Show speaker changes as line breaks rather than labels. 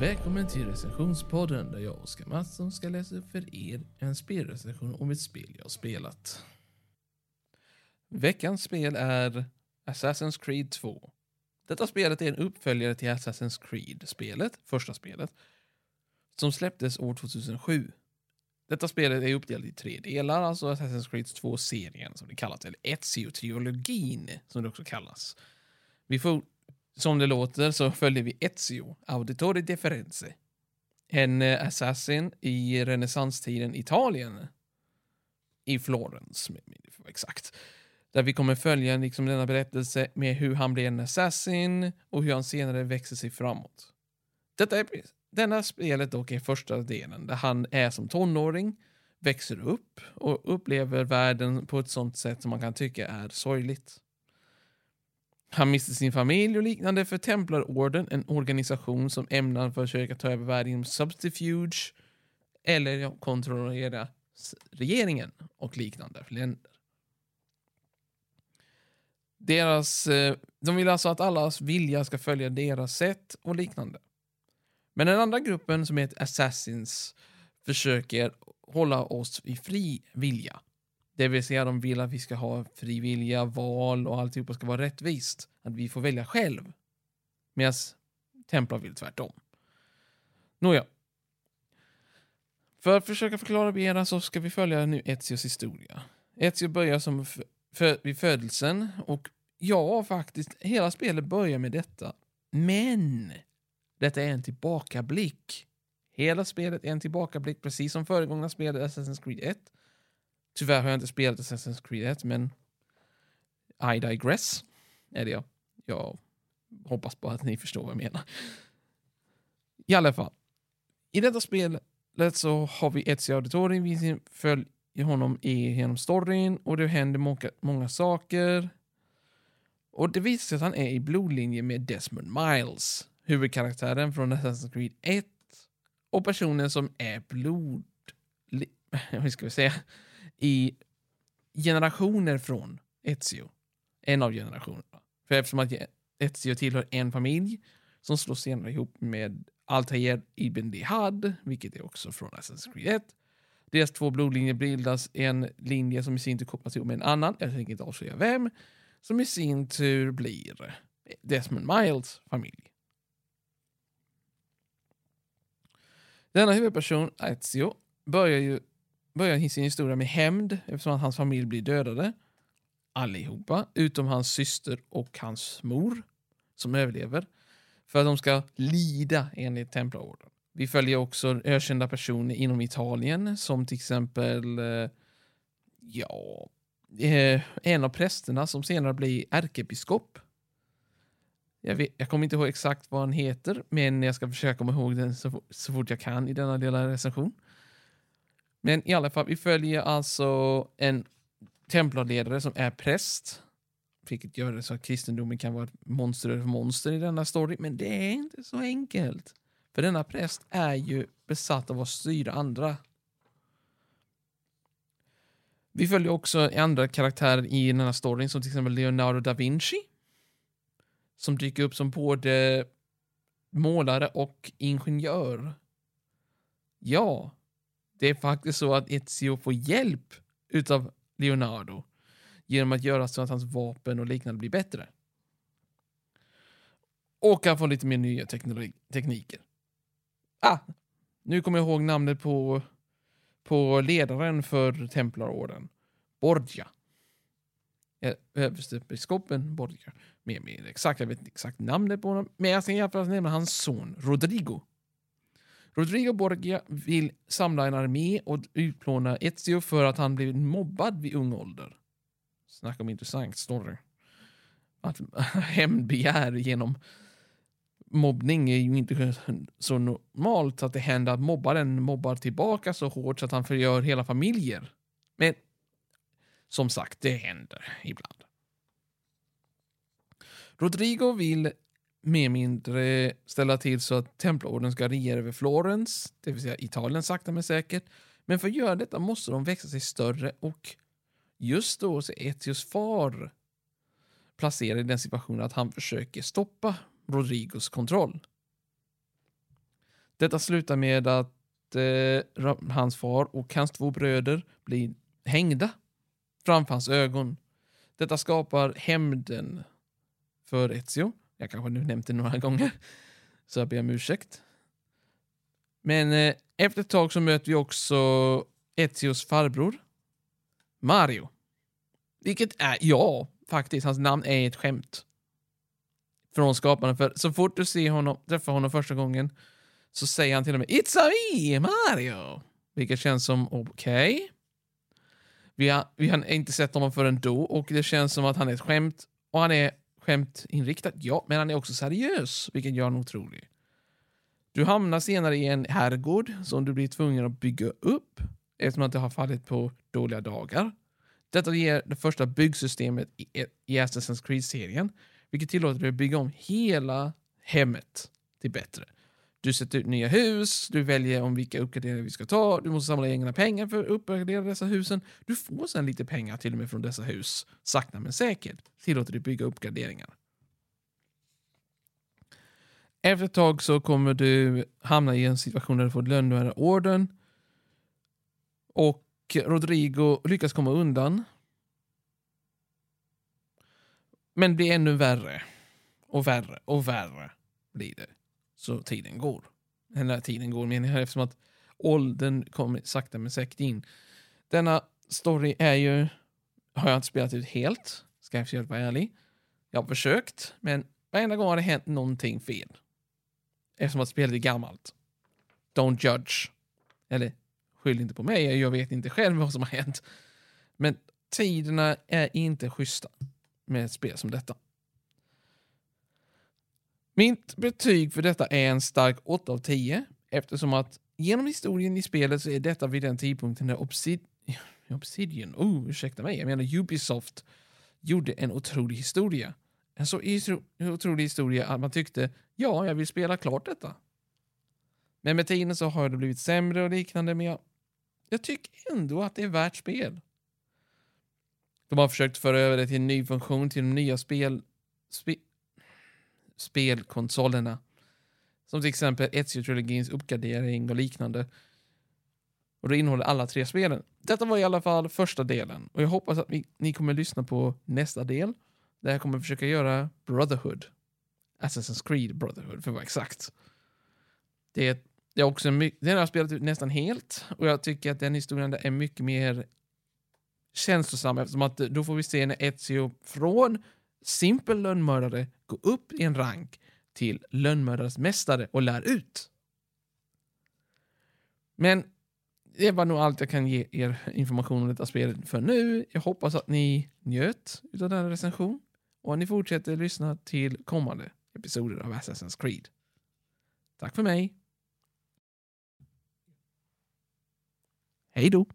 Välkommen till recensionspodden där jag och Oskar Mattsson ska läsa upp för er en spelrecension om ett spel jag har spelat. Veckans spel är Assassin's Creed 2. Detta spelet är en uppföljare till Assassin's Creed-spelet, första spelet, som släpptes år 2007. Detta spelet är uppdelat i tre delar, alltså Assassin's Creed 2-serien som det kallas, eller Ezio-trilogin som det också kallas. Vi får som det låter så följer vi Ezio, Auditore Deferenze. En eh, assassin i renässanstiden Italien. I Florens, exakt. Där vi kommer följa liksom denna berättelse med hur han blir en assassin och hur han senare växer sig framåt. Detta är, denna spelet dock är första delen där han är som tonåring, växer upp och upplever världen på ett sånt sätt som man kan tycka är sorgligt. Han miste sin familj och liknande för Templarorden, en organisation som ämnar försöka ta över världen genom subterfuge eller kontrollera regeringen och liknande länder. Deras, eh, de vill alltså att allas vilja ska följa deras sätt och liknande. Men den andra gruppen som heter Assassins försöker hålla oss i fri vilja. Det vill säga de vill att vi ska ha frivilliga val och alltihopa ska vara rättvist. Att vi får välja själv. Medan Templar vill tvärtom. Nåja. För att försöka förklara mera så ska vi följa nu Ezios historia. Ezio börjar som vid födelsen och ja, faktiskt, hela spelet börjar med detta. Men detta är en tillbakablick. Hela spelet är en tillbakablick, precis som föregångna spelet Assassin's Creed 1. Tyvärr har jag inte spelat Assassin's Creed 1, men I digress. Är det jag. Jag hoppas bara att ni förstår vad jag menar. I alla fall. I detta spelet så har vi Ezio Auditorium. Vi följer honom genom storyn och det händer många, många saker. Och det visar sig att han är i blodlinje med Desmond Miles, huvudkaraktären från Assassin's Creed 1 och personen som är blod... Hur ska vi säga? I generationer från Ezio. En av generationerna. För eftersom att Ezio tillhör en familj som slås senare ihop med Altair Ibn Dihad, vilket är också från Assassin's Creed 1. Deras två blodlinjer bildas en linje som i sin tur kopplas ihop med en annan, jag tänker inte avslöja vem, som i sin tur blir Desmond Miles familj. Denna huvudperson, Ezio, börjar ju börjar sin historia med hämnd eftersom att hans familj blir dödade. Allihopa, utom hans syster och hans mor som överlever. För att de ska lida enligt Templarorden. Vi följer också ökända personer inom Italien som till exempel eh, ja, eh, en av prästerna som senare blir ärkebiskop. Jag, vet, jag kommer inte ihåg exakt vad han heter, men jag ska försöka komma ihåg den så, så fort jag kan i denna lilla recension. Men i alla fall, vi följer alltså en templarledare som är präst. Vilket gör det så att kristendomen kan vara ett monster över monster i denna story. Men det är inte så enkelt. För denna präst är ju besatt av att styra andra. Vi följer också andra karaktärer i den här storyn som till exempel Leonardo da Vinci. Som dyker upp som både målare och ingenjör. Ja, det är faktiskt så att Ezio får hjälp utav Leonardo genom att göra så att hans vapen och liknande blir bättre. Och han får lite mer nya tekniker. Ah, nu kommer jag ihåg namnet på, på ledaren för Templarorden. Borgia. Överstebiskopen Borgia. Mer, mer exakt, jag vet inte exakt namnet på honom. Men jag ska i alla fall nämna hans son Rodrigo. Rodrigo Borgia vill samla en armé och utplåna Ezio för att han blivit mobbad vid ung ålder. Snacka om intressant story. Att hämndbegär genom mobbning är ju inte så normalt att det händer att mobbaren mobbar tillbaka så hårt så att han förgör hela familjer. Men som sagt, det händer ibland. Rodrigo vill mer mindre ställa till så att tempelorden ska regera över Florens, det vill säga Italien sakta men säkert. Men för att göra detta måste de växa sig större och just då så är Etios far placerad i den situationen att han försöker stoppa Rodrigos kontroll. Detta slutar med att eh, hans far och hans två bröder blir hängda framför hans ögon. Detta skapar hämnden för Ezio. Jag kanske nu nämnt det några gånger, så jag ber om ursäkt. Men eh, efter ett tag så möter vi också Ezios farbror, Mario. Vilket är, ja, faktiskt, hans namn är ett skämt. Från skaparen, för så fort du ser honom, träffar honom första gången så säger han till och med It's a me, Mario! Vilket känns som okej. Okay. Vi, har, vi har inte sett honom förrän då och det känns som att han är ett skämt. Och han är skämtinriktad, ja, men han är också seriös, vilket gör honom otrolig. Du hamnar senare i en herrgård som du blir tvungen att bygga upp eftersom att det har fallit på dåliga dagar. Detta ger det första byggsystemet i Assassin's Creed-serien, vilket tillåter dig att bygga om hela hemmet till bättre. Du sätter ut nya hus, du väljer om vilka uppgraderingar vi ska ta, du måste samla egna pengar för att uppgradera dessa husen. Du får sedan lite pengar till och med från dessa hus, sakta men säkert, tillåter dig bygga uppgraderingar. Efter ett tag så kommer du hamna i en situation där du får lönnmöra orden och Rodrigo lyckas komma undan. Men blir ännu värre och värre och värre blir det så tiden går. Eller tiden går menar jag eftersom att åldern kommer sakta men säkert in. Denna story är ju, har jag inte spelat ut helt, ska jag försöka vara ärlig. Jag har försökt, men varenda gång har det hänt någonting fel. Eftersom att spelet är gammalt. Don't judge. Eller skyll inte på mig, jag vet inte själv vad som har hänt. Men tiderna är inte schyssta med ett spel som detta. Mitt betyg för detta är en stark 8 av 10 eftersom att genom historien i spelet så är detta vid den tidpunkten när Obsid Obsidian, oh, ursäkta mig, jag menar Ubisoft gjorde en otrolig historia. En så otrolig historia att man tyckte, ja, jag vill spela klart detta. Men med tiden så har det blivit sämre och liknande, men jag, jag tycker ändå att det är värt spel. De har försökt föra över det till en ny funktion, till de nya spel, spe, spelkonsolerna. Som till exempel Ezio-trilogins uppgradering och liknande. Och det innehåller alla tre spelen. Detta var i alla fall första delen och jag hoppas att ni kommer lyssna på nästa del där jag kommer försöka göra Brotherhood. Assassin's Creed Brotherhood för att vara exakt. Det är, det är också den har jag spelat ut nästan helt och jag tycker att den historien är mycket mer känslosam eftersom att då får vi se när Ezio från simpel lönnmördare gå upp i en rank till lönnmördarens mästare och lär ut. Men det var nog allt jag kan ge er information om detta spel för nu. Jag hoppas att ni njöt av denna recension och att ni fortsätter lyssna till kommande episoder av Assassin's Creed. Tack för mig. Hej då!